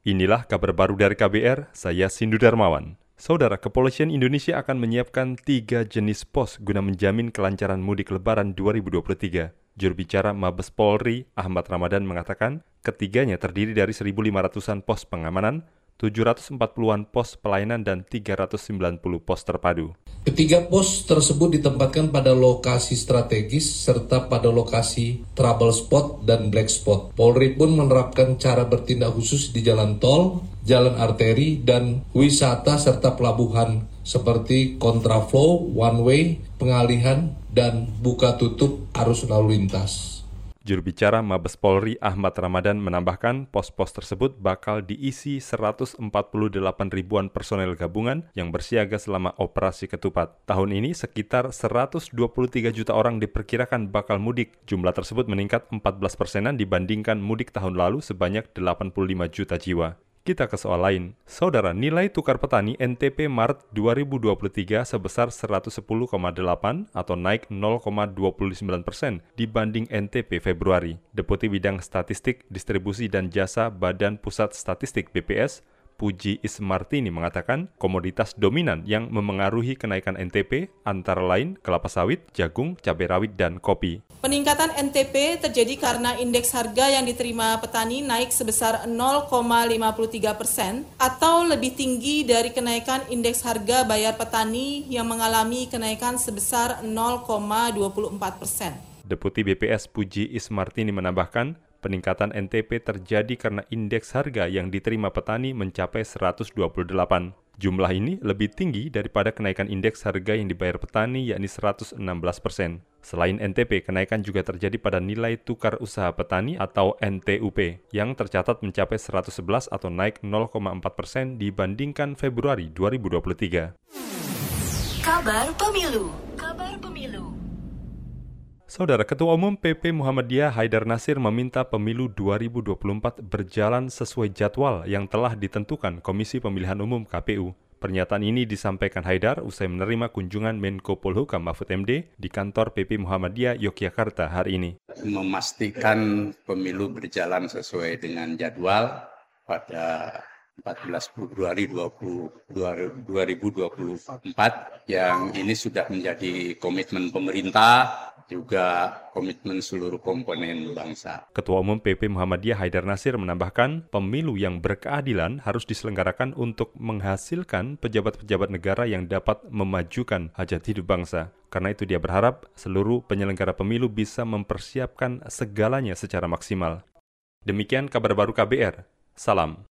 Inilah kabar baru dari KBR, saya Sindu Darmawan. Saudara, Kepolisian Indonesia akan menyiapkan tiga jenis pos guna menjamin kelancaran mudik lebaran 2023. Juru bicara Mabes Polri, Ahmad Ramadan mengatakan, ketiganya terdiri dari 1.500-an pos pengamanan, 740-an pos pelayanan dan 390 pos terpadu. Ketiga pos tersebut ditempatkan pada lokasi strategis serta pada lokasi trouble spot dan black spot. Polri pun menerapkan cara bertindak khusus di jalan tol, jalan arteri, dan wisata serta pelabuhan seperti kontraflow, one way, pengalihan, dan buka tutup arus lalu lintas. Juru bicara Mabes Polri Ahmad Ramadan menambahkan pos-pos tersebut bakal diisi 148 ribuan personel gabungan yang bersiaga selama operasi ketupat. Tahun ini sekitar 123 juta orang diperkirakan bakal mudik. Jumlah tersebut meningkat 14 persenan dibandingkan mudik tahun lalu sebanyak 85 juta jiwa. Kita ke soal lain. Saudara, nilai tukar petani NTP Maret 2023 sebesar 110,8 atau naik 0,29 persen dibanding NTP Februari. Deputi Bidang Statistik, Distribusi dan Jasa Badan Pusat Statistik BPS Puji Ismartini mengatakan komoditas dominan yang memengaruhi kenaikan NTP antara lain kelapa sawit, jagung, cabai rawit, dan kopi. Peningkatan NTP terjadi karena indeks harga yang diterima petani naik sebesar 0,53 persen atau lebih tinggi dari kenaikan indeks harga bayar petani yang mengalami kenaikan sebesar 0,24 persen. Deputi BPS Puji Ismartini menambahkan, Peningkatan NTP terjadi karena indeks harga yang diterima petani mencapai 128. Jumlah ini lebih tinggi daripada kenaikan indeks harga yang dibayar petani yakni 116 persen. Selain NTP, kenaikan juga terjadi pada nilai tukar usaha petani atau NTUP yang tercatat mencapai 111 atau naik 0,4 persen dibandingkan Februari 2023. Kabar Pemilu Kabar Pemilu Saudara Ketua Umum PP Muhammadiyah Haidar Nasir meminta pemilu 2024 berjalan sesuai jadwal yang telah ditentukan Komisi Pemilihan Umum KPU. Pernyataan ini disampaikan Haidar usai menerima kunjungan Menko Polhukam Mahfud MD di kantor PP Muhammadiyah Yogyakarta hari ini. Memastikan pemilu berjalan sesuai dengan jadwal pada 14 Februari 20, 2024 yang ini sudah menjadi komitmen pemerintah juga komitmen seluruh komponen bangsa. Ketua Umum PP Muhammadiyah Haidar Nasir menambahkan, pemilu yang berkeadilan harus diselenggarakan untuk menghasilkan pejabat-pejabat negara yang dapat memajukan hajat hidup bangsa. Karena itu dia berharap seluruh penyelenggara pemilu bisa mempersiapkan segalanya secara maksimal. Demikian kabar baru KBR. Salam.